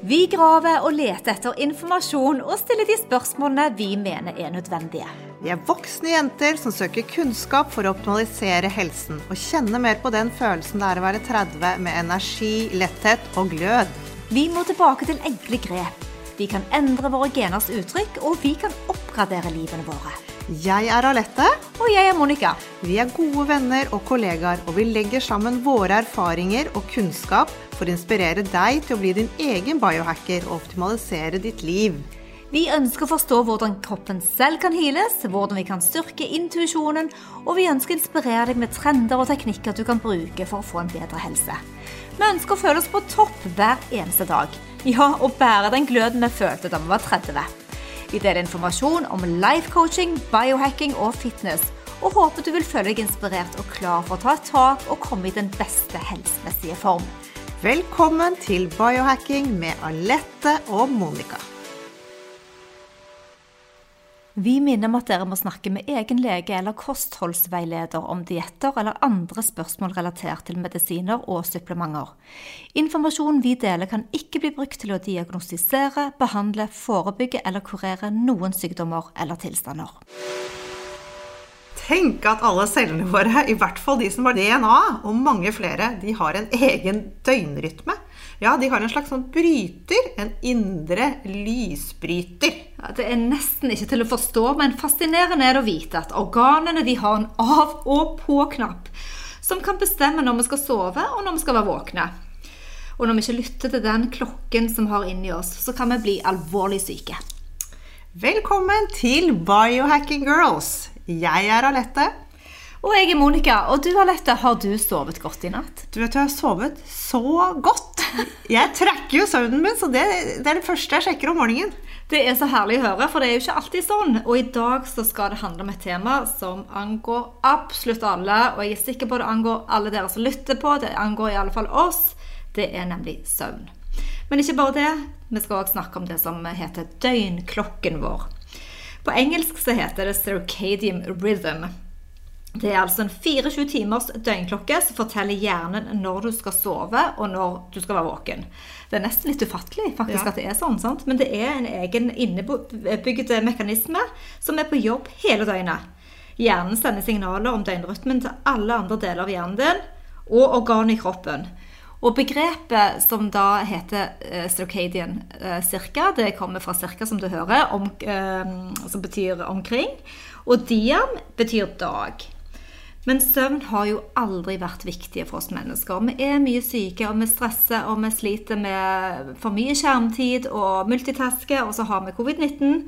Vi graver og leter etter informasjon og stiller de spørsmålene vi mener er nødvendige. Vi er voksne jenter som søker kunnskap for å optimalisere helsen og kjenne mer på den følelsen det er å være 30 med energi, letthet og glød. Vi må tilbake til enkle grep. Vi kan endre våre geners uttrykk, og vi kan oppgradere livene våre. Jeg er Alette. Og jeg er Monica. Vi er gode venner og kollegaer, og vi legger sammen våre erfaringer og kunnskap for å inspirere deg til å bli din egen biohacker og optimalisere ditt liv. Vi ønsker å forstå hvordan kroppen selv kan heales, hvordan vi kan styrke intuisjonen, og vi ønsker å inspirere deg med trender og teknikker du kan bruke for å få en bedre helse. Vi ønsker å føle oss på topp hver eneste dag. Ja, og bære den gløden vi følte da vi var 30. Vi deler informasjon om life coaching, biohacking og fitness, og håper du vil føle deg inspirert og klar for å ta et tak og komme i den beste helsemessige form. Velkommen til biohacking med Alette og Monica. Vi minner om at dere må snakke med egen lege eller kostholdsveileder om dietter eller andre spørsmål relatert til medisiner og supplementer. Informasjonen vi deler kan ikke bli brukt til å diagnostisere, behandle, forebygge eller kurere noen sykdommer eller tilstander. Tenk at alle cellene våre, i hvert fall de som har DNA, og mange flere, de har en egen døgnrytme. Ja, de har en slags sånn bryter. En indre lysbryter. Ja, det er nesten ikke til å forstå, men fascinerende er det å vite at organene de har en av- og på-knapp som kan bestemme når vi skal sove, og når vi skal være våkne. Og når vi ikke lytter til den klokken som har inni oss, så kan vi bli alvorlig syke. Velkommen til Biohacking Girls. Jeg er Alette. Og jeg er Monica. Og du Alette, har du sovet godt i natt? Du vet, jeg har sovet så godt. Jeg trekker jo søvnen min, så det, det er det første jeg sjekker om morgenen. Det er så herlig å høre, for det er jo ikke alltid sånn. Og i dag så skal det handle om et tema som angår absolutt alle. Og jeg er sikker på det angår alle dere som lytter på. Det angår i alle fall oss. Det er nemlig søvn. Men ikke bare det. Vi skal også snakke om det som heter døgnklokken vår. På engelsk så heter det circadian rhythm. Det er altså en 24 timers døgnklokke som forteller hjernen når du skal sove og når du skal være våken. Det er nesten litt ufattelig faktisk Ja. at det er sånn, sant? men det er en egen innebygd mekanisme som er på jobb hele døgnet. Hjernen sender signaler om døgnrytmen til alle andre deler av hjernen din og organet i kroppen. Og begrepet som da heter eh, cirka, det kommer fra cirka, som du hører, om, eh, som betyr omkring. Og diam betyr dag. Men søvn har jo aldri vært viktig for oss mennesker. Vi er mye syke, og vi stresser, og vi sliter med for mye skjermtid og multitasker, og så har vi covid-19.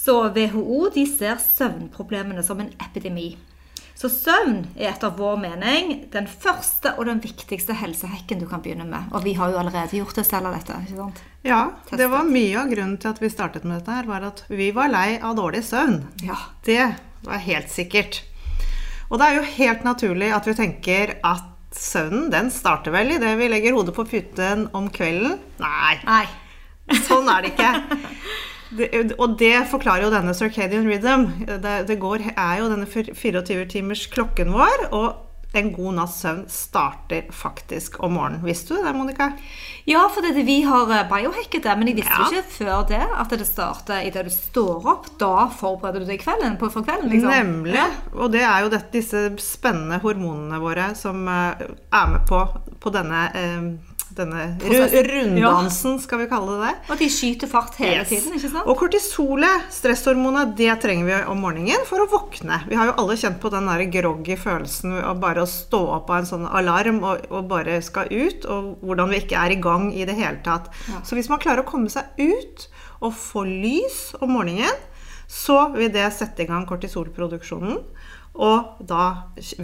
Så WHO de ser søvnproblemene som en epidemi. Så søvn er etter vår mening den første og den viktigste helsehekken du kan begynne med. Og vi har jo allerede gjort det selv av dette. ikke sant? Ja, det var mye av grunnen til at vi startet med dette her, var at vi var lei av dårlig søvn. Ja. Det var helt sikkert. Og det er jo helt naturlig at vi tenker at søvnen, den starter vel i det vi legger hodet på puten om kvelden. Nei, Nei. sånn er det ikke. Det, og det forklarer jo denne circadian rhythm. Det, det går, er jo denne 24-timers klokken vår, og en god natts søvn starter faktisk om morgenen. Visste du det, Monica? Ja, for det, vi har eh, biohacket det, men jeg visste Ja. ikke før det at det starter idet du står opp. Da forbereder du deg kvelden, på for kvelden, liksom. Nemlig. Ja. Og det er jo dette, disse spennende hormonene våre som eh, er med på, på denne, eh, denne runddansen, skal vi kalle det det. Og de skyter fart hele Yes. tiden, ikke sant? Og kortisolet, stresshormonet, det trenger vi om morgenen for å våkne. Vi har jo alle kjent på den der groggy følelsen av bare å stå opp av en sånn alarm og, og bare skal ut, og hvordan vi ikke er i gang i det hele tatt. Ja. Så hvis man klarer å komme seg ut og få lys om morgenen, så vil det sette i gang kortisolproduksjonen. Og da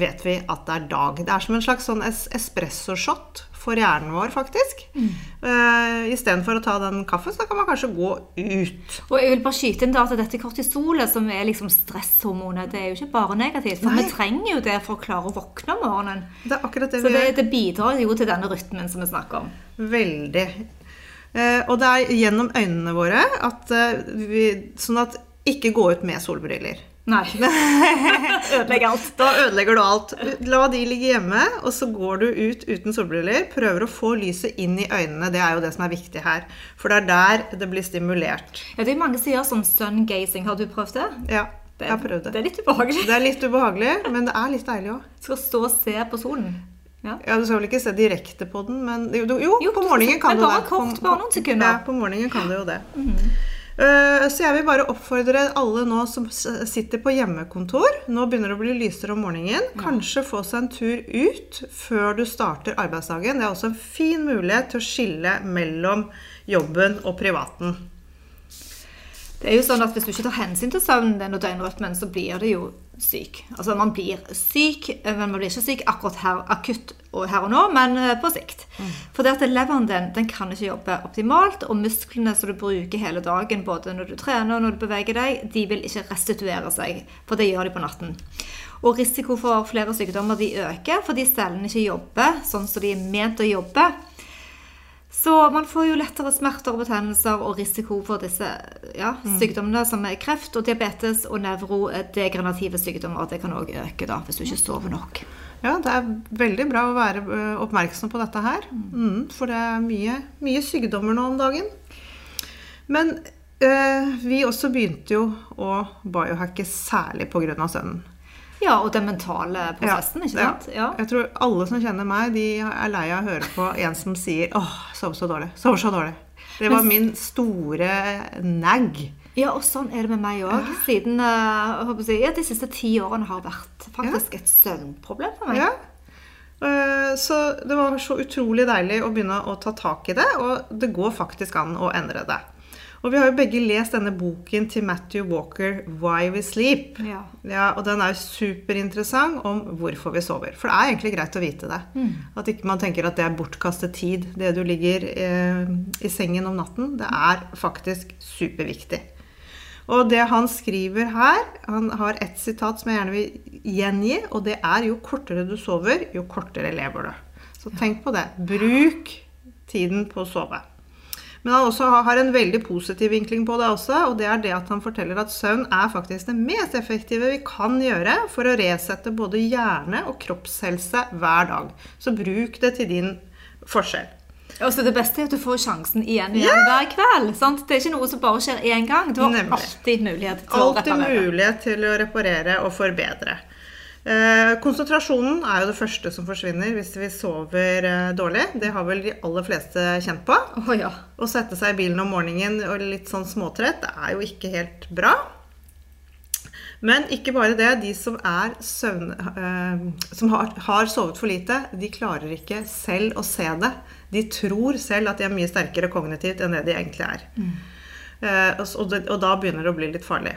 vet vi at det er dag. Det er som en slags sånn es espressoshot for hjernen vår, faktisk. Mm. Uh, Istedenfor å ta den kaffen, så kan man kanskje gå ut. Og jeg vil bare skyte inn da at dette kortisolet, som er liksom stresshormonet, det er jo ikke bare negativt. For Nei. vi trenger jo det for å klare å våkne om morgenen. Det er akkurat det Så det, det bidrar jo til denne rytmen som vi snakker om. Veldig. Uh, og det er gjennom øynene våre at uh, vi Sånn at ikke gå ut med solbriller. Nei. Ødelegger alt. Da ødelegger du alt. La de ligge hjemme, og så går du ut uten solbriller. Prøver å få lyset inn i øynene. Det er jo det som er viktig her. For det er der det blir stimulert. Ja, det er mange som gjør sånn sun-gazing. Har du prøvd det? Ja, jeg har prøvd Det det. er litt ubehagelig. Det er litt ubehagelig, men det er litt deilig òg. Skal stå og se på solen. Ja. Ja, Du skal vel ikke se direkte på den, men jo, jo, Jo, på du morgenen kan men det bare kort, bare noen sekunder. Ja, på morgenen kan du jo det. Eh, Så jeg vil bare oppfordre alle nå som sitter på hjemmekontor Nå begynner det å bli lysere om morgenen. Kanskje få seg en tur ut før du starter arbeidsdagen. Det er også en fin mulighet til å skille mellom jobben og privaten. Det er jo sånn at Hvis du ikke tar hensyn til søvnen og døgnrytmen, så blir det jo syk. Altså Man blir syk, eh, men man blir ikke syk akkurat her, akutt og her og nå, men eh, på sikt. For det at leveren din den kan ikke jobbe optimalt, og musklene som du bruker hele dagen, både når du trener og når du beveger deg, de vil ikke restituere seg, for det gjør de på natten. Og risiko for flere sykdommer de øker fordi cellene ikke jobber sånn som de er ment å jobbe. Så man får jo lettere smerter og betennelser og risiko for disse ja, sykdommene som er kreft og diabetes og nevrodegenerative sykdommer. Det kan òg øke da, hvis du ikke sover nok. Ja, det er veldig bra å være oppmerksom på dette her. Mm, for det er mye, mye sykdommer nå om dagen. Men ø, vi også begynte jo å biohacke særlig pga. søvnen. Ja, og den mentale prosessen, ikke sant? Ja. Jeg tror alle som kjenner meg, de er lei av å høre på en som sier 'Åh, sover så dårlig'. Sover så dårlig. Det var min store nag. ja, og sånn er det med meg òg. Siden eh, si, ja, de siste ti årene har vært faktisk et søvnproblem for meg. Ja. Eh, Så det var så utrolig deilig å begynne å ta tak i det, og det går faktisk an å endre det. Og vi har jo begge lest denne boken til Matthew Walker, 'Why We Sleep'. Ja. Ja, og den er jo superinteressant om hvorfor vi sover. For det er egentlig greit å vite det. At ikke man tenker at det er bortkastet tid, det du ligger eh, i sengen om natten. Det er faktisk superviktig. Og det han skriver her Han har ett sitat som jeg gjerne vil gjengi, og det er jo kortere du sover, jo kortere lever du. Så tenk på det. Bruk tiden på å sove. Men han også har en veldig positiv vinkling på det også, og det er det at han forteller at søvn er faktisk det mest effektive vi kan gjøre for å resette både hjerne og kroppshelse hver dag. Så bruk det til din forskjell. Og så Det beste er at du får sjansen igjen igjen yeah. hver kveld. sant? Det er ikke noe som bare skjer én gang. Du har Nemlig. alltid mulighet til å Alltid reparere. mulighet til å reparere og forbedre. Eh, konsentrasjonen er jo det første som forsvinner hvis vi sover eh, dårlig. Det har vel de aller fleste kjent på. Å ja. Å sette seg i bilen om morgenen og litt sånn småtrett, det er jo ikke helt bra. Men ikke bare det. De som, søvn, eh, som har, har sovet for lite, de klarer ikke selv å se det. De tror selv at de er mye sterkere kognitivt enn det de egentlig er. Eh, og, og, og da begynner det å bli litt farlig.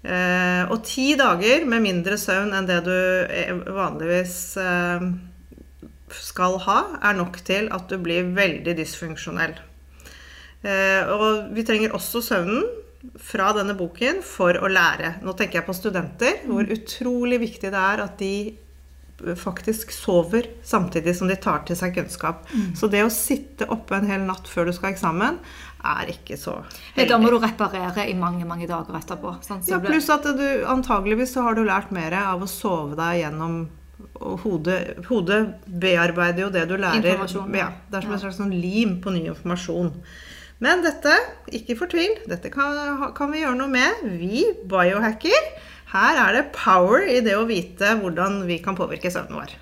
Eh, og ti dager med mindre søvn enn det du eh, vanligvis eh, skal ha, er nok til at du blir veldig dysfunksjonell. Eh, og vi trenger også søvnen fra denne boken for å lære. Nå tenker jeg på studenter, hvor utrolig viktig det er at de faktisk sover samtidig som de tar til seg kunnskap. Så det å sitte oppe en hel natt før du skal ha eksamen, er ikke så heldig. Da må du reparere i mange mange dager etterpå. Sånn, så Ja, pluss at du antageligvis så har du lært mer av å sove deg gjennom og hodet, hodet bearbeider jo det du lærer. Ja, det er som en slags sånn lim på ny informasjon. Men dette, ikke fortvil, dette kan, kan vi gjøre noe med. Vi biohacker. Her er det power i det å vite hvordan vi kan påvirke søvnen vår.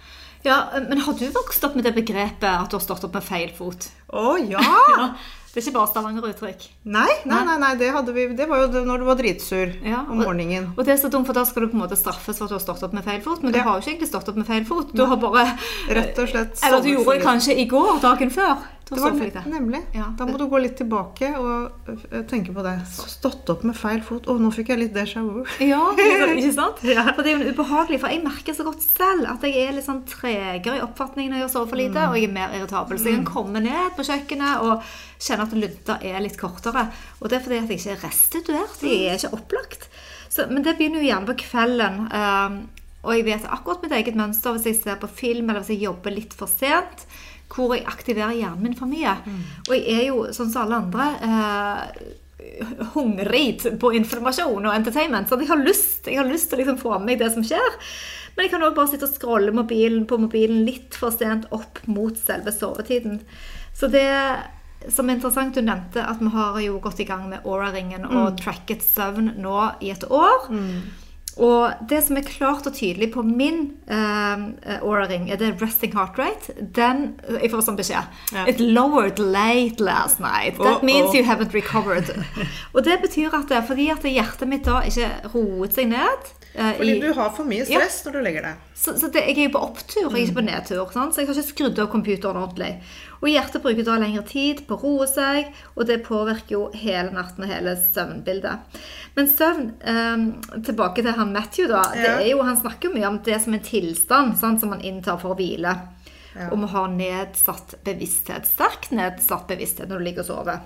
ja, Men har du vokst opp med det begrepet at du har stått opp med feil fot? Å ja! Det er ikke bare Stavanger-uttrykk. Nei, nei, nei, nei det, hadde vi, det var jo når du var dritsur Ja, om og- morgenen. Og det er så dumt, for da skal du på en måte straffes for at du har stått opp med feil fot. Men du Ja. har jo ikke egentlig stått opp med feil fot. Du har bare Rett og slett Eller du gjorde det kanskje i går, dagen før. Det var sovet nemlig. Ja. Da må du gå litt tilbake og øh, tenke på det. Stått opp med feil fot. Å, nå fikk jeg litt déjà vu. Ja, ikke sant? Ja. For det er jo ubehagelig, for jeg merker så godt selv at jeg er litt sånn tregere i oppfatningen når jeg sover for lite, Mm. og jeg er mer irritabel. Så jeg kan komme ned på kjøkkenet og kjenne at lunta er litt kortere. Og det er fordi at jeg ikke er restituert. Jeg er ikke opplagt. Så, men det begynner jo gjerne på kvelden. Um, og jeg vet akkurat mitt eget mønster hvis jeg ser på film eller hvis jeg jobber litt for sent. Hvor jeg aktiverer hjernen min for mye. Og jeg er jo sånn som alle andre. Eh, hungrig på informasjon og entertainment. Så jeg har lyst, jeg har lyst til å liksom få med meg det som skjer. Men jeg kan òg bare sitte og scrolle mobilen på mobilen litt for sent opp mot selve sovetiden. Så det som er interessant, du nevnte at vi har jo gått i gang med Aura-ringen og tracket søvn nå i et år. Og det som er klart og tydelig på min uh, Aura-ring, er det resting heart rate. Den Jeg får sånn beskjed. Ja. It lowered late last night. That Oh, means oh. you haven't recovered. og det betyr at er fordi at hjertet mitt da ikke roet seg ned. Eh, Fordi i- du har for mye stress når du legger deg. så, så det, jeg er jo på opptur, jeg er ikke på nedtur. Sant? Så jeg har ikke skrudd av computeren ordentlig. Og hjertet bruker da lengre tid på å roe seg, og det påvirker jo hele natten og hele søvnbildet. Men søvn um, Tilbake til han Matthew, da. Det Ja. jo, han snakker jo mye om det som en tilstand sant, som man inntar for å hvile. Ja. Og vi har nedsatt bevissthet. Sterkt nedsatt bevissthet når du ligger og sover.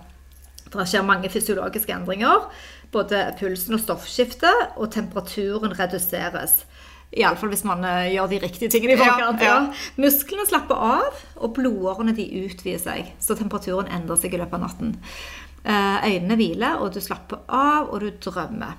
Det skjer mange fysiologiske endringer. Både pulsen og stoffskiftet, og temperaturen reduseres. Iallfall hvis man eh, gjør de riktige tingene i forkant. ja. Ja, Musklene slapper av, og blodårene de utvider seg. Så temperaturen endrer seg i løpet av natten. Eh, Øynene hviler, og du slapper av, og du drømmer.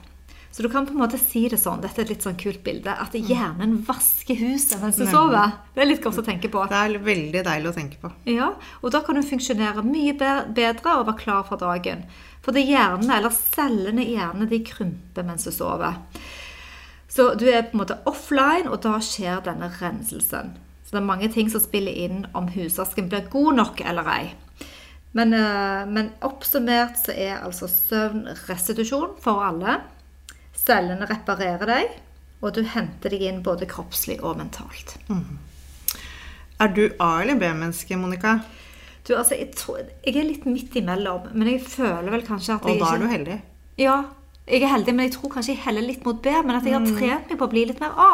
Så du kan på en måte si det sånn, dette er et litt sånn kult bilde, at hjernen vasker huset mens du sover. Det er litt godt å tenke på. Det er veldig deilig å tenke på. Ja, og da kan du funksjonere mye bedre og være klar for dagen. For det hjernen, eller cellene i hjernen, de krymper mens du sover. Så du er på en måte offline, og da skjer denne renselsen. Så det er mange ting som spiller inn om husvasken blir god nok eller ei. Men, eh, men oppsummert så er altså søvn restitusjon for alle. Cellene reparerer deg, og du henter deg inn både kroppslig og mentalt. Er du A- eller B-menneske, Monica? Du, altså, jeg, tror, jeg er litt midt imellom, men jeg føler vel kanskje at jeg ikke Og da er du heldig. Ja, jeg er heldig, men jeg tror kanskje jeg heller litt mot B. Men at jeg har trent meg på å bli litt mer A.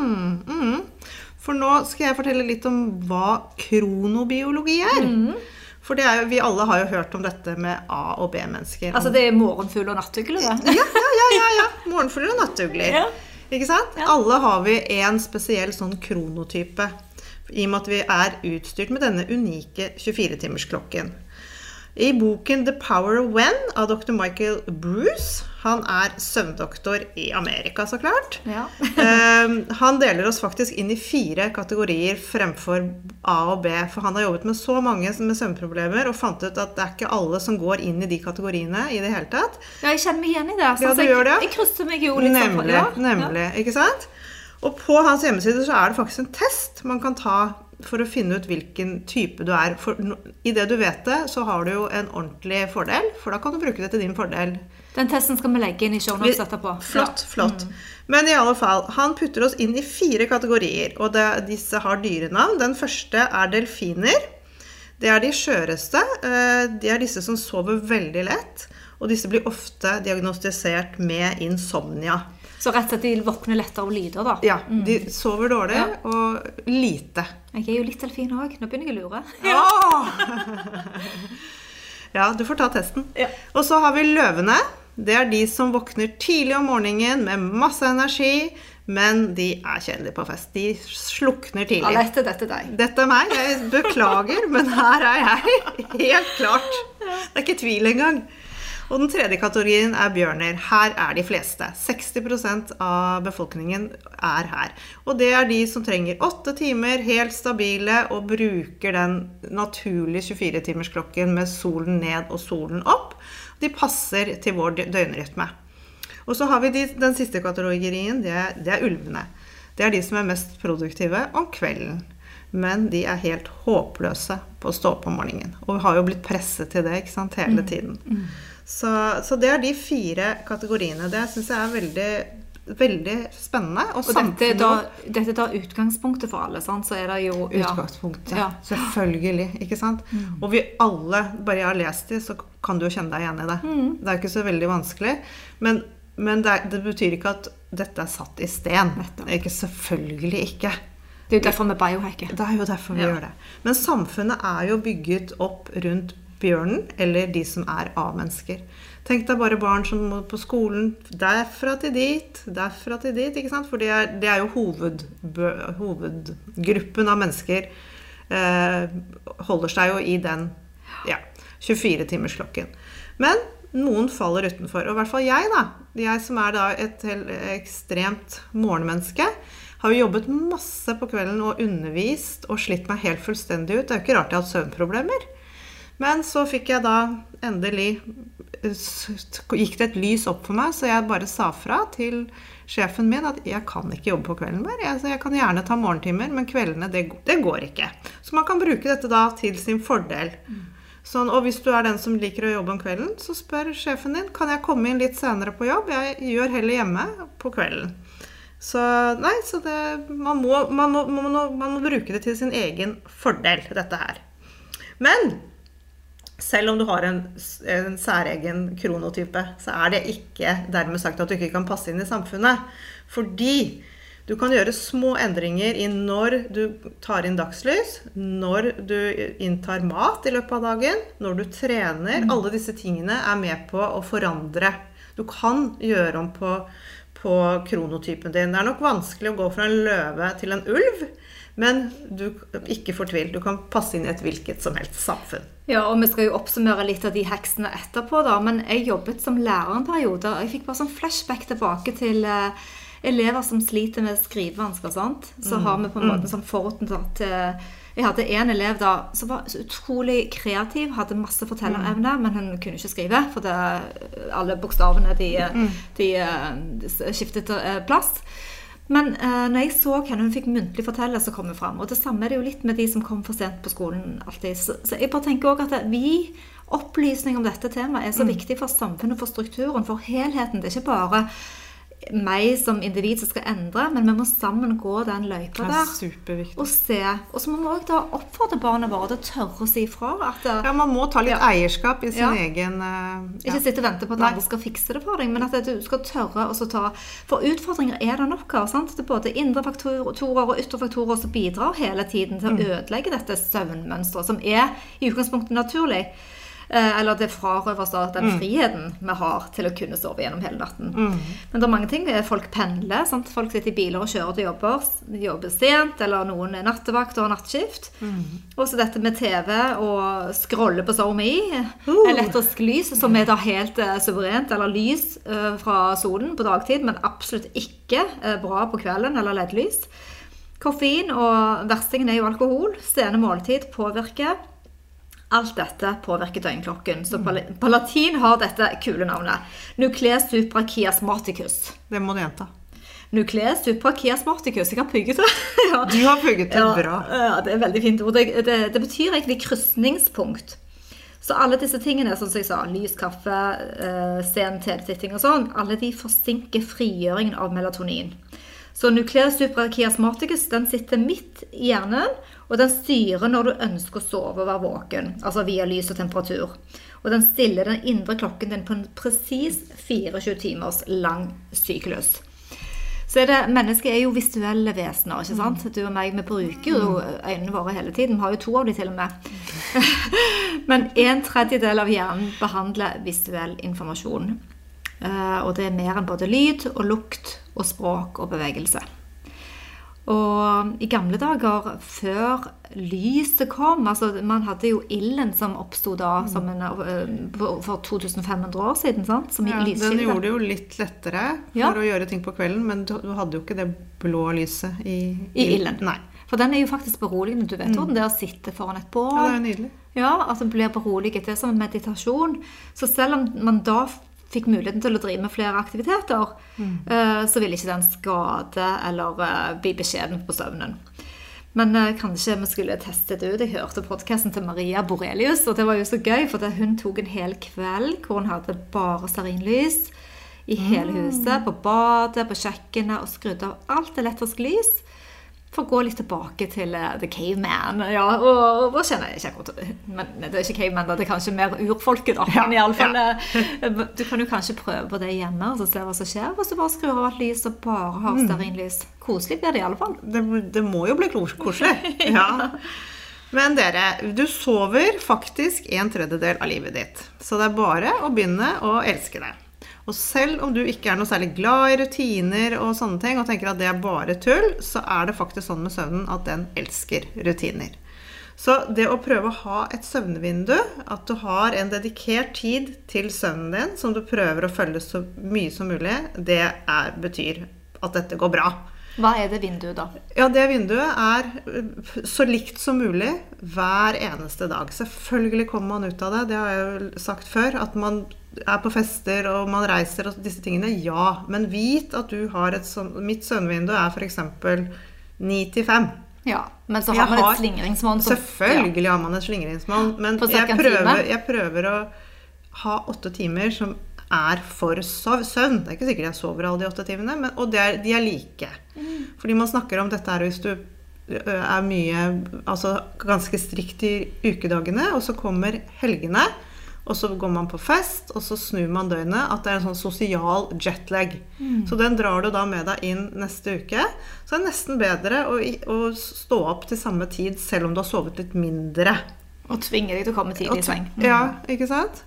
Mm, mm. For nå skal jeg fortelle litt om hva kronobiologi er. For det jo, vi alle har jo hørt om dette med A- og B-mennesker. Altså det er morgenfugler og nattugler? Ja, ja, ja, ja, ja. Morgenfugler og nattugler. Ja. Ikke sant? Alle har vi en spesiell sånn kronotype. I og med at vi er utstyrt med denne unike 24-timersklokken. I boken 'The Power of When' av dr. Michael Bruce Han er søvndoktor i Amerika, så klart. Ja. Ehm, han deler oss faktisk inn i fire kategorier fremfor A og B. For han har jobbet med så mange med søvnproblemer og fant ut at det er ikke alle som går inn i de kategoriene i det hele tatt. ja, jeg kjenner meg igjen i det. Ja, du jeg, gjør det, jeg krysser meg jo litt sånn Nemlig. ja, nemlig, ikke sant? Og på hans hjemmeside så er det faktisk en test man kan ta for å finne ut hvilken type du er. For det du vet det, så har du jo en ordentlig fordel, for da kan du bruke det til din fordel. Den testen skal vi legge inn i shownotes etterpå. Flott, flott. Men i alle fall, han putter oss inn i fire kategorier, og det, disse har dyrenavn. Den første er delfiner. Det er de skjøreste. eh, De er disse som sover veldig lett. Og disse blir ofte diagnostisert med insomnia. Så rett og slett de våkner lettere av lyder, da. Ja, de sover dårlig Ja. og lite. Jeg er jo litt delfin òg. Nå begynner jeg å lure. Ja, du får ta testen. Ja. Og så har vi løvene. Det er de som våkner tidlig om morgenen med masse energi, men de er kjedelige på fest. De slukner tidlig. Alette, dette er deg. Dette er meg. Jeg beklager, men her er jeg. Helt klart. Det er ikke tvil engang. Og den tredje kategorien er bjørner. Her er de fleste. 60% av befolkningen er her. Og det er de som trenger åtte timer, helt stabile, og bruker den naturlige 24-timersklokken med solen ned og solen opp. De passer til vår døgnrytme. Og så har vi de, den siste kategorien, det det er ulvene. Det er de som er mest produktive om kvelden. Men de er helt håpløse på å stå opp om morgenen. Og vi har jo blitt presset til det ikke sant, hele tiden. Så, så det er de fire kategoriene. Det syns jeg er veldig, veldig spennende. Og, Og dette da, dette tar, utgangspunktet for alle, sant? Så er det jo ja. Utgangspunktet. Ja. Selvfølgelig. ikke sant? Og vi alle, bare jeg har lest det, så kan du jo kjenne deg igjen i det. Det er ikke så veldig vanskelig. Men, men det, er, det betyr ikke at dette er satt i sten. Ikke Selvfølgelig ikke. Det er jo derfor vi biohacker. Det er jo derfor vi Ja. gjør det. Men samfunnet er jo bygget opp rundt bjørnen, eller de som er A-mennesker. Tenk deg bare barn som må på skolen derfra til dit, derfra til dit. ikke sant? For det er, det er jo hoved, hovedgruppen av mennesker eh, holder seg jo i den ja, 24-timersklokken. Men noen faller utenfor. Og i hvert fall jeg, da. Jeg som er da et ekstremt morgenmenneske. Har jo jobbet masse på kvelden og undervist og slitt meg helt fullstendig ut. Det er jo ikke rart jeg har hatt søvnproblemer. Men så fikk jeg da endelig Gikk det et lys opp for meg, så jeg bare sa fra til sjefen min at jeg kan ikke jobbe på kvelden mer. Jeg, jeg kan gjerne ta morgentimer, men kveldene, det, det, går ikke. Så man kan bruke dette da til sin fordel. Sånn, og hvis du er den som liker å jobbe om kvelden, så spør sjefen din kan jeg komme inn litt senere på jobb. Jeg gjør heller hjemme på kvelden. Så nei, så det, man, må, man, må, man, må, man må bruke det til sin egen fordel, dette her. Men selv om du har en, en, særegen kronotype, så er det ikke dermed sagt at du ikke kan passe inn i samfunnet. Fordi du kan gjøre små endringer i når du tar inn dagslys, når du inntar mat i løpet av dagen, når du trener. Mm. Alle disse tingene er med på å forandre. Du kan gjøre om på, på kronotypen din. Det er nok vanskelig å gå fra en løve til en ulv. Men du, ikke fortvil. Du kan passe inn i et hvilket som helst samfunn. Ja, og vi skal jo oppsummere litt av de heksene etterpå, da. Men jeg jobbet som lærer en periode. og Jeg fikk bare sånn flashback tilbake til uh, elever som sliter med skrivevansker. sant? Så mm. har vi på en måte mm. sånn forutinntatt uh, Jeg hadde en elev da som var så utrolig kreativ, hadde masse fortellerevne, mm. men hun kunne ikke skrive. For det, alle bokstavene de, mm. de, de uh, skiftet plass. Men eh, når jeg så hva hun fikk muntlig fortellelse komme fram, og det samme er det jo litt med de som kom for sent på skolen alltid, så, så jeg bare tenker også at vi, opplysning om dette temaet er så mm. viktig for samfunnet, for strukturen, for helheten. Det er ikke bare meg som individ som skal endre, men vi må sammen gå den løypa der. Og se. Og så må vi òg oppfordre barna våre til å tørre å si ifra. At, ja, man må ta litt ja. eierskap i sin ja. egen uh, ja. Ikke sitte og vente på at andre skal fikse det for deg, men at du skal tørre å ta For utfordringer er det nok av. sant? Det er både indre faktorer og ytre faktorer som bidrar hele tiden til å mm. ødelegge dette søvnmønsteret, som er i utgangspunktet naturlig. Eh, eller det frarøver oss den mm. friheten vi har til å kunne sove gjennom hele natten. Mm. Men det er mange ting. Folk pendler. Sant? Folk sitter i biler og kjører til jobber. Jobber sent, eller noen er nattevakt og har nattskift. Mm. Og så dette med TV og scrolle på SoMe. Uh. Elektrisk lys, som er da helt uh, suverent. Eller lys uh, fra solen på dagtid, men absolutt ikke bra på kvelden. Eller LED-lys. Koffein og verstingen er jo alkohol. Sene måltid påvirker. Alt dette påvirker døgnklokken. Så på, latin har dette kule navnet. Nucleus suprachiasmaticus. Det må du gjenta. Nucleus suprachiasmaticus. Jeg har pugget det. ja. Du har pugget det, bra. Ja, det er veldig fint ord. Det, det, det, betyr egentlig krysningspunkt. Så alle disse tingene, som jeg sa, lys, kaffe, eh, sen TV-titting og sånn, alle de forsinker frigjøringen av melatonin. Så nucleus suprachiasmaticus den sitter midt i hjernen og den styrer når du ønsker å sove og være våken, altså via lys og temperatur. Og den stiller den indre klokken din på en presis 24 timers lang syklus. Så er det, Mennesket er jo visuelle vesener. ikke sant? Du og meg, vi bruker jo øynene våre hele tiden. Vi har jo to av dem til og med. Men en tredjedel av hjernen behandler visuell informasjon. Eh, og det er mer enn både lyd og lukt og språk og bevegelse. Og i gamle dager, før lyset kom altså Man hadde jo ilden som oppsto da som en, eh, for 2500 år siden. sant? Som ja, den gjorde det jo litt lettere for ja. å gjøre ting på kvelden, men du, hadde jo ikke det blå lyset i, I ilden. Nei. For den er jo faktisk beroligende. Du vet mm. det er å sitte foran et bål. Ja, det er nydelig. Ja, altså blir beroliget. Det er som en meditasjon. Så selv om man da fikk muligheten til å drive med flere aktiviteter, mm. uh, så ville ikke den skade eller uh, bli beskjeden på søvnen. Men uh, kanskje vi skulle testet det ut. Jeg hørte podkasten til Maria Borelius, og det var jo så gøy, for hun tok en hel kveld hvor hun hadde bare stearinlys i hele mm. huset. På badet, på kjøkkenet, og skrudde av alt elektrisk lys for å gå litt tilbake til uh, The Caveman. Ja, og, og, kjenner jeg ikke akkurat Men det er ikke caveman, det er kanskje mer urfolket. da, ja, men ja. uh, Du kan jo kanskje prøve på det hjemme og se hva som skjer hvis du bare skrur av alt lys og bare har mm. stearinlys. Koselig blir det i alle fall. Det, det må jo bli koselig. ja. Men dere, du sover faktisk en tredjedel av livet ditt. Så det er bare å begynne å elske det. Og selv om du ikke er noe særlig glad i rutiner og sånne ting, og tenker at det er bare tull, så er det faktisk sånn med søvnen at den elsker rutiner. Så det å prøve å ha et søvnvindu, at du har en dedikert tid til søvnen din, som du prøver å følge så mye som mulig, det er, betyr at dette går bra. Hva er det vinduet, da? Ja, det vinduet er øh, så likt som mulig hver eneste dag. Selvfølgelig kommer man ut av det, det har jeg jo sagt før. At man er på fester og man reiser og disse tingene. Ja, men vit at du har et sånn Mitt søvnvindu er f.eks. 9 til 5. Ja, Men så Jeg har man har- et slingringsmonn. Selvfølgelig har man et slingringsmonn, men jeg prøver, jeg prøver å ha åtte timer som er for søvn. Det er ikke sikkert jeg sover alle de åtte timene, men, og det er, de er like. Mm. Fordi man snakker om dette her hvis du er mye Altså ganske strikt i ukedagene, og så kommer helgene. Og så går man på fest, og så snur man døgnet. At det er en sånn sosial jetlag. Mm. Så den drar du da med deg inn neste uke. Så det er nesten bedre å, å stå opp til samme tid selv om du har sovet litt mindre. Og tvinger deg til å komme tidlig i seng. Mm. Ja, ikke sant?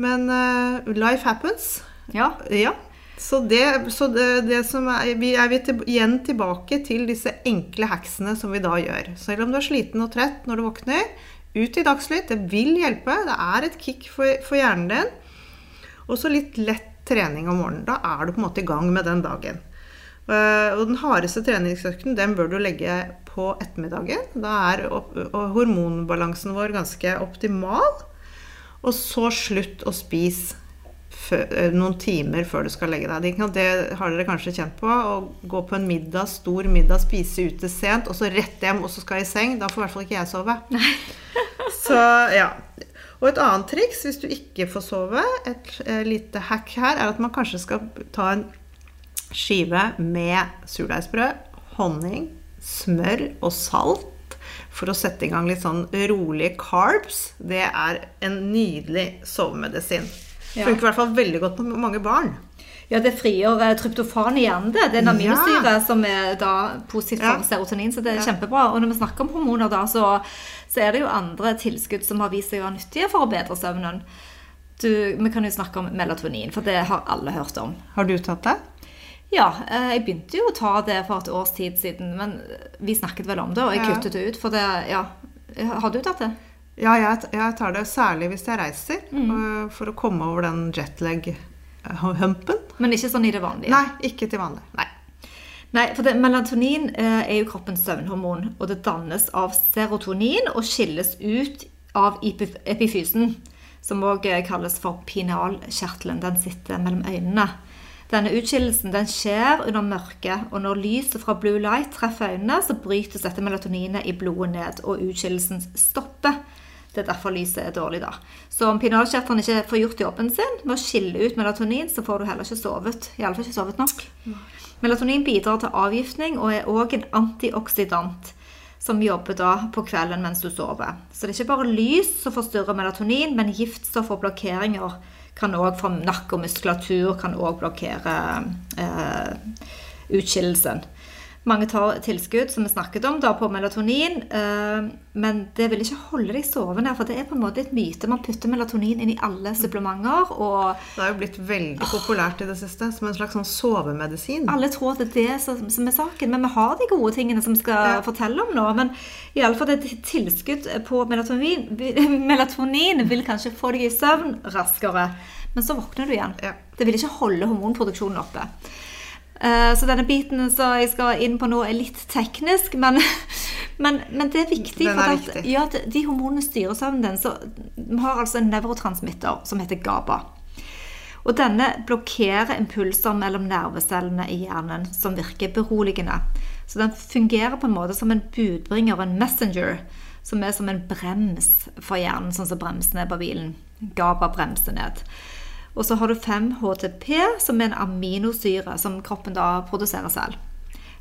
Men uh, life happens. Ja. Ja. Så det, så det, det som er Vi er vi til, igjen tilbake til disse enkle hacksene som vi da gjør. Selv om du er sliten og trett når du våkner, ut i dagslytt. Det vil hjelpe. Det er et kick for, for hjernen din. Og så litt lett trening om morgenen. Da er du på en måte i gang med den dagen. Eh, og den hardeste treningsøkten den bør du legge på ettermiddagen. Da er hormonbalansen vår ganske optimal. Og så slutt å spise eh, noen timer før du skal legge deg. Det har dere kanskje kjent på. Å gå på en middag, stor middag, spise ute sent, og så rett hjem, og så skal jeg i seng. Da får i hvert fall ikke jeg sove. Så ja. Og et annet triks hvis du ikke får sove, et eh, lite hack her, er at man kanskje skal ta en skive med surdeigsbrød, honning, smør og salt for å sette i gang litt sånn rolige carbs. Det er en nydelig sovemedisin. Ja. Funker i hvert fall veldig godt på mange barn. Ja, det frigjør eh, tryptofan i hjernen. Det Det er aminosyre Ja. som er da positivt Ja. for serotonin, så det er kjempebra. Og når vi snakker om hormoner, da, så, så er det jo andre tilskudd som har vist seg å være nyttige for å bedre søvnen. Du, vi kan jo snakke om melatonin, for det har alle hørt om. Har du tatt det? Ja, eh, jeg begynte jo å ta det for et års tid siden, men vi snakket vel om det, og jeg Ja. kuttet det ut. For det, ja Har du tatt det? Ja, jeg, jeg tar det særlig hvis jeg reiser, Mm. øh, for å komme over den jetlag-humpen. Men ikke sånn i det vanlige? Nei, ikke til vanlig. Nei. Nei, for det, Melatonin eh, er jo kroppens søvnhormon, og det dannes av serotonin og skilles ut av epifysen, som òg kalles for pinalkjertelen. Den sitter mellom øynene. Denne utskillelsen den skjer under mørket, og når lyset fra blue light treffer øynene, så brytes dette melatoninet i blodet ned, og utskillelsen stopper. Det er derfor lyset er dårlig, da. Så om pinalkjertelen ikke får gjort jobben sin med å skille ut melatonin, så får du heller ikke sovet. Iallfall ikke sovet nok. Melatonin bidrar til avgiftning og er òg en antioksidant som jobber da på kvelden mens du sover. Så det er ikke bare lys som forstyrrer melatonin, men giftstoff og blokkeringer kan òg fra nakke og muskulatur kan også blokkere eh, utskillelsen. Mange tar tilskudd, som vi snakket om, da, på melatonin, eh, men det vil ikke holde deg sovende. For det er på en måte et myte. Man putter melatonin inn i alle supplementer. og Det har jo blitt veldig populært i det siste, som en slags sånn sovemedisin. alle tror at det er det som, er saken, men vi har de gode tingene som vi skal Ja. fortelle om nå. Men i alle fall et tilskudd på melatonin, melatonin vil kanskje få deg i søvn raskere, men så våkner du igjen. Ja. Det vil ikke holde hormonproduksjonen oppe. Eh, Så denne biten som jeg skal inn på nå, er litt teknisk, men, men, men det er viktig. Den er at, viktig. ja, de- hormonene styrer søvnen din. Så vi har altså en nevrotransmitter som heter GABA. Og denne blokkerer impulser mellom nervecellene i hjernen, som virker beroligende. Så den fungerer på en måte som en budbringer, en messenger, som er som en brems for hjernen, sånn som bremsene på bilen. GABA bremser ned. Og så har du 5-HTP, som er en aminosyre som kroppen da produserer selv.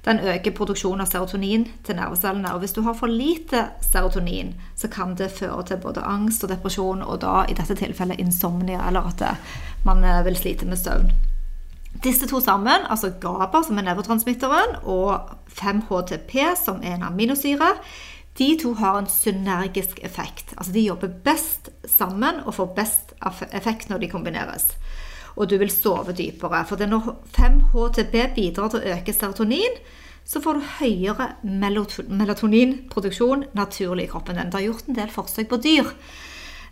Den øker produksjonen av serotonin til nervecellene. Og hvis du har for lite serotonin, så kan det føre til både angst og depresjon, og da i dette tilfellet insomnia, eller at man eh, vil slite med søvn. Disse to sammen, altså GABA, som er nevrotransmitteren, og 5-HTP, som er en aminosyre, de to har en synergisk effekt. Altså de jobber best sammen og får best effekt når de kombineres. Og du vil sove dypere. For når 5-HTB bidrar til å øke serotonin, så får du høyere melatoninproduksjon naturlig i kroppen. Det er gjort en del forsøk på dyr.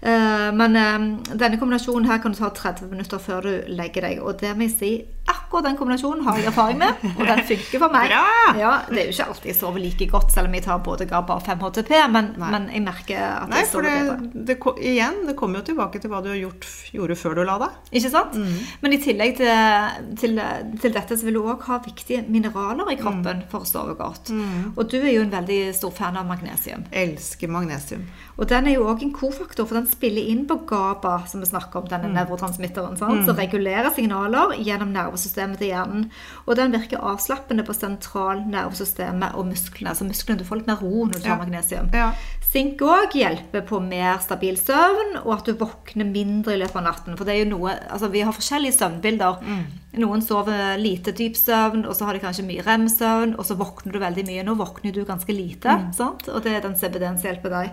Eh, Men eh, denne kombinasjonen her kan du ta 30 minutter før du legger deg. Og det må jeg si, akkurat den kombinasjonen har jeg erfaring med, og den funker for meg. Ja, Det er jo ikke alltid jeg sover like godt, selv om jeg tar både GABA og 5-HTP, men, men jeg merker at Nei, jeg sover bedre. det, igjen, det kommer jo tilbake til hva du har gjort, gjorde før du la deg. Ikke sant? Mm. Men i tillegg til, til, til dette så vil du òg ha viktige mineraler i kroppen Mm. for å sove godt. Og du er jo en veldig stor fan av magnesium. Elsker magnesium. Og den er jo òg en kofaktor, for den spiller inn på GABA, som vi snakker om, denne Mm. nevrotransmitteren, sant? som regulerer signaler gjennom nervesystemet til hjernen. Og den virker avslappende på sentralnervesystemet og musklene. Så musklene du får litt mer ro når du tar Ja. magnesium. Ja. Sink òg hjelper på mer stabil søvn, og at du våkner mindre i løpet av natten. For det er jo noe, altså Vi har forskjellige søvnbilder. Noen sover lite dyp søvn, og så har de kanskje mye rem-søvn, og så våkner du veldig mye. Nå våkner du ganske lite, sant? og det er den CBD-en som hjelper deg.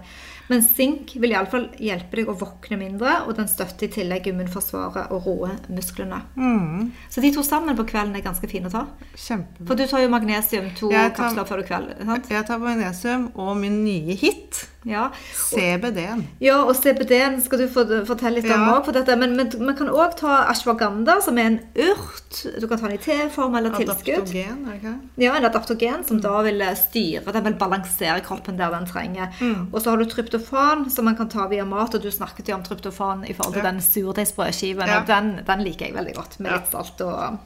Men sink vil iallfall hjelpe deg å våkne mindre, og den støtter i tillegg immunforsvaret og roer musklene. Mm, Så de to sammen på kvelden er ganske fine å ta. kjempebra. For du tar jo magnesium to tar- kapsler før du kveld. sant? Jeg tar magnesium og min nye hit, Ja. CBD-en. Ja, og CBD-en skal du fortelle litt om Ja. òg. Men, men man kan òg ta ashwagandha, som er en urt. Du kan ta den i teform eller tilskudd. Adaptogen, er det ikke? Ja, en adaptogen som da vil eh, styre, den vil balansere kroppen der den trenger. Mm. Og så har du tryptofan, som man kan ta via mat. Og du snakket jo om tryptofan i forhold til Ja. den surdeigsbrødskiven. Ja. Og den, den liker jeg veldig godt, med litt salt og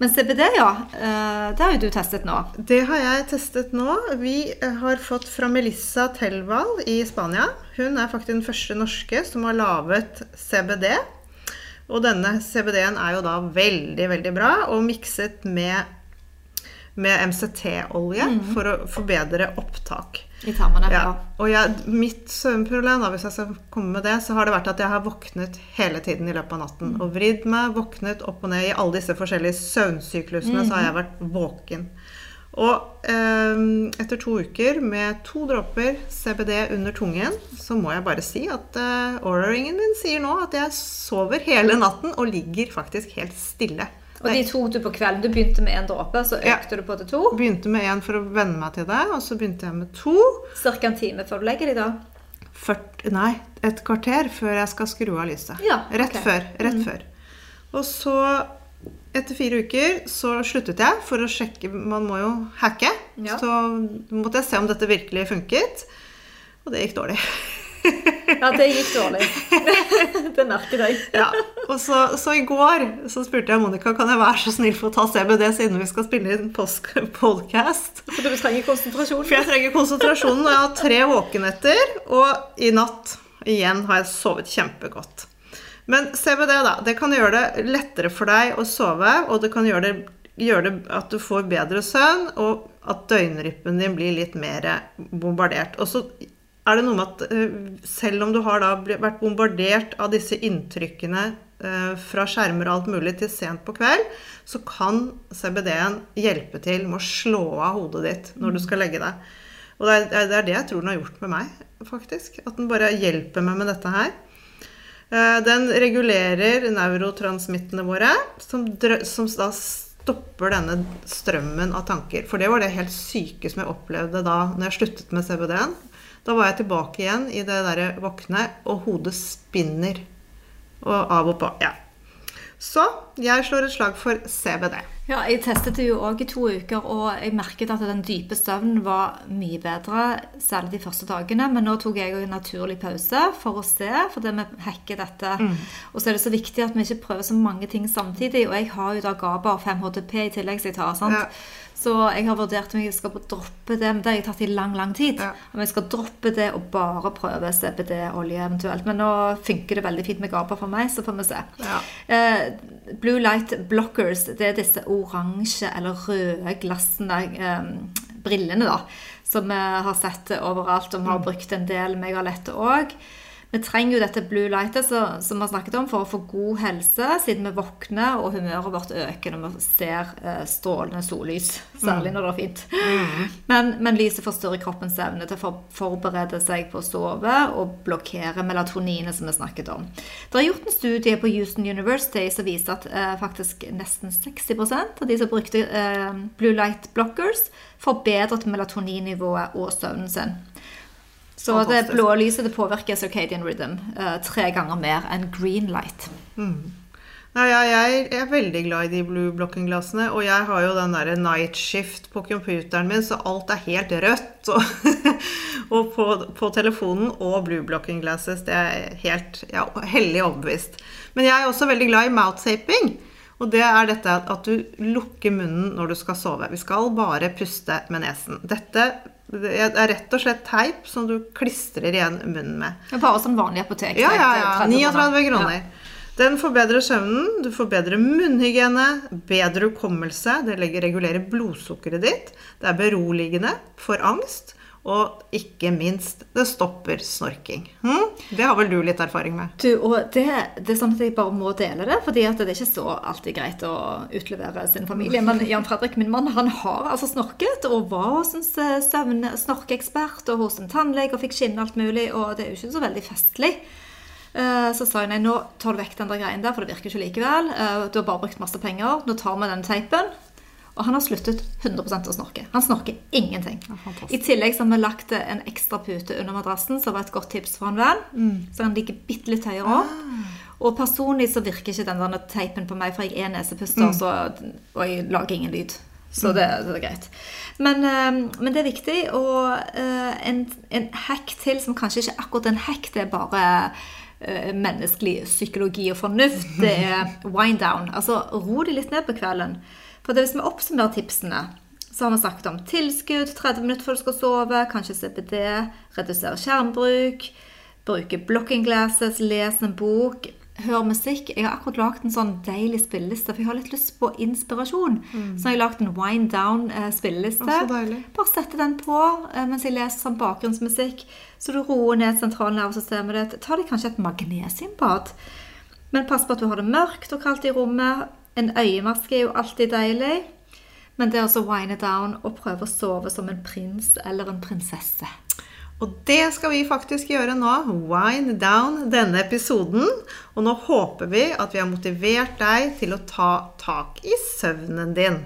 Men CBD, ja. eh, Det har jo du testet nå. Det har jeg testet nå. Vi eh, har fått fra Melissa Telval i Spania. Hun er faktisk den første norske som har laget CBD. Og denne CBD-en er jo da veldig, veldig bra, og mikset med, med MCT-olje for å forbedre opptak. I tarmene. Ja. Ja. Og jeg, mitt søvnproblem, hvis jeg skal komme med det, så har det vært at jeg har våknet hele tiden i løpet av natten. Og vridd meg, våknet opp og ned i alle disse forskjellige søvnsyklusene, så har jeg vært våken. Og eh, etter to uker med to dråper CBD under tungen, så må jeg bare si at eh, Aura-ringen min sier nå at jeg sover hele natten og ligger faktisk helt stille. Og de tok du på kvelden. Du begynte med én dråpe, så Ja. økte du på til to. Begynte med én for å venne meg til det, og så begynte jeg med to. Ca. en time før du legger deg, da. 40, nei, et kvarter før jeg skal skru av lyset. Ja, Rett. Mm. før. Rett før. Og så, etter fire uker, så sluttet jeg for å sjekke Man må jo hacke. Ja. Så måtte jeg se om dette virkelig funket. Og det gikk dårlig. Ja, det gikk dårlig. det merker jeg. Ja. Og så, så i går så spurte jeg Monica kan jeg være så snill for å ta CBD siden vi skal spille inn podcast. For du trenger konsentrasjon. For jeg trenger konsentrasjonen, og jeg har tre våkenetter. Og i natt igjen har jeg sovet kjempegodt. Men CBD da, det kan gjøre det lettere for deg å sove, og det kan gjøre det, gjøre det at du får bedre søvn, og at døgnrytmen din blir litt mer bombardert. Og så er det noe med at eh, selv om du har vært bombardert av disse inntrykkene eh, fra skjermer og alt mulig til sent på kveld, så kan CBD-en hjelpe til med å slå av hodet ditt når du skal legge deg. Og det er det jeg tror den har gjort med meg, faktisk. At den bare hjelper meg med dette her. Eh, Den regulerer neurotransmittene våre, som, som da stopper denne strømmen av tanker. For det var det helt syke som jeg opplevde da når jeg sluttet med CBD-en. Da var jeg tilbake igjen i det derre våkne, og hodet spinner. Og av og på. Ja. Så jeg slår et slag for CBD. Ja, jeg testet det jo òg i to uker, og jeg merket at den dype søvnen var mye bedre, særlig de første dagene. Men nå tok jeg en naturlig pause for å se, for det vi hacker dette. Og så er det så viktig at vi ikke prøver så mange ting samtidig. Og jeg har jo da GABA og 5-HTP i tillegg som jeg tar. sant? Ja. Så jeg har vurdert om jeg skal droppe det, men det har jeg tatt i lang, lang tid. Ja. Om jeg skal droppe det og bare prøve CBD-olje eventuelt. Men nå funker det veldig fint med GABA for meg, så får vi se. Ja. Eh, Blue light blockers, det er disse oransje eller røde glassene, eh, brillene da, som vi har sett overalt, og vi har brukt en del, meg og Alette òg. Vi trenger jo dette blue lightet så, som vi har snakket om, for å få god helse, siden vi våkner og humøret vårt øker når vi ser eh, strålende sollys. Særlig når det er fint. Men, men lyset forstyrrer kroppens evne til å for, forberede seg på å sove og blokkere melatoninet som vi snakket om. Det er gjort en studie på Houston University som viste at eh, faktisk nesten 60% av de som brukte eh, blue light blockers, forbedret melatoninnivået og søvnen sin. Så det blå lyset det påvirker circadian rhythm uh, tre ganger mer enn green light. Nei, jeg, jeg er veldig glad i de blue blocking-glassene, og jeg har jo den der night shift på computeren min, så alt er helt rødt. Og, og på, på telefonen og blue blocking glasses, det er helt ja, hellig overbevist. Men jeg er også veldig glad i mouth-taping. Og det er dette at du lukker munnen når du skal sove. Vi skal bare puste med nesen. Dette er rett og slett teip som du klistrer igjen munnen med. Det er Bare som vanlig apotek. Ja, ja, ja. 39 kroner. Ja. Den forbedrer søvnen, du får bedre munnhygiene, bedre hukommelse, det regulerer blodsukkeret ditt, det er beroligende for angst, og ikke minst, det stopper snorking. Hm? Det har vel du litt erfaring med? Du, og det, det er sånn at jeg bare må dele det, fordi det er ikke så alltid greit å utlevere sin familie. Men Jan Fredrik, min mann, han har altså snorket, og var hos en søvn-snorkeekspert og hos en tannlege og fikk skinne alt mulig, og det er jo ikke så veldig festlig. Eh, Så sa jeg nei, nå tar du vekk den der greien der, for det virker ikke likevel. Eh, Du har bare brukt masse penger. Nå tar vi den teipen. Og han har sluttet 100% å snorke. Han snorker ingenting. I tillegg så har vi lagt en ekstra pute under madrassen, som var et godt tips for en venn. Mm. Så han ligger bitte litt høyere opp. Og personlig så virker ikke den der teipen på meg, for jeg er nesepuster, Mm. så, og jeg lager ingen lyd. Så det, det er greit. Men, eh, men det er viktig. Og eh, en, en hack til, som kanskje ikke er akkurat en hack, det er bare eh, menneskelig psykologi og fornuft, det er wind down. Altså ro deg litt ned på kvelden. For det, hvis vi oppsummerer tipsene, så har vi snakket om tilskudd 30 minutter før du skal sove, kanskje CBD, redusere skjermbruk, bruke blocking glasses, lese en bok, høre musikk. Jeg har akkurat lagd en sånn deilig spilleliste, for jeg har litt lyst på inspirasjon. Så har jeg lagd en wind down-spilleliste. Deilig. Bare sette den på eh, mens jeg leser sånn bakgrunnsmusikk, så du roer ned sentralnervesystemet ditt. Ta deg kanskje et magnesiumbad. Men pass på at du har det mørkt og kaldt i rommet. En øyemaske er jo alltid deilig. Men det er også wine down og prøve å sove som en prins eller en prinsesse. Og det skal vi faktisk gjøre nå. Wind down denne episoden. Og nå håper vi at vi har motivert deg til å ta tak i søvnen din.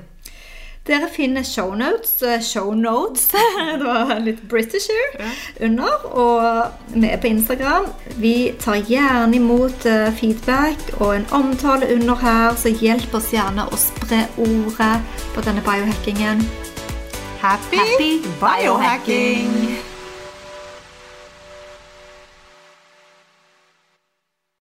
Dere finner shownotes, show notes, det var litt British ja. under. Og vi er på Instagram. Vi tar gjerne imot eh, feedback og en omtale under her, så hjelp oss gjerne å spre ordet på denne biohackingen. Happy, Happy biohacking!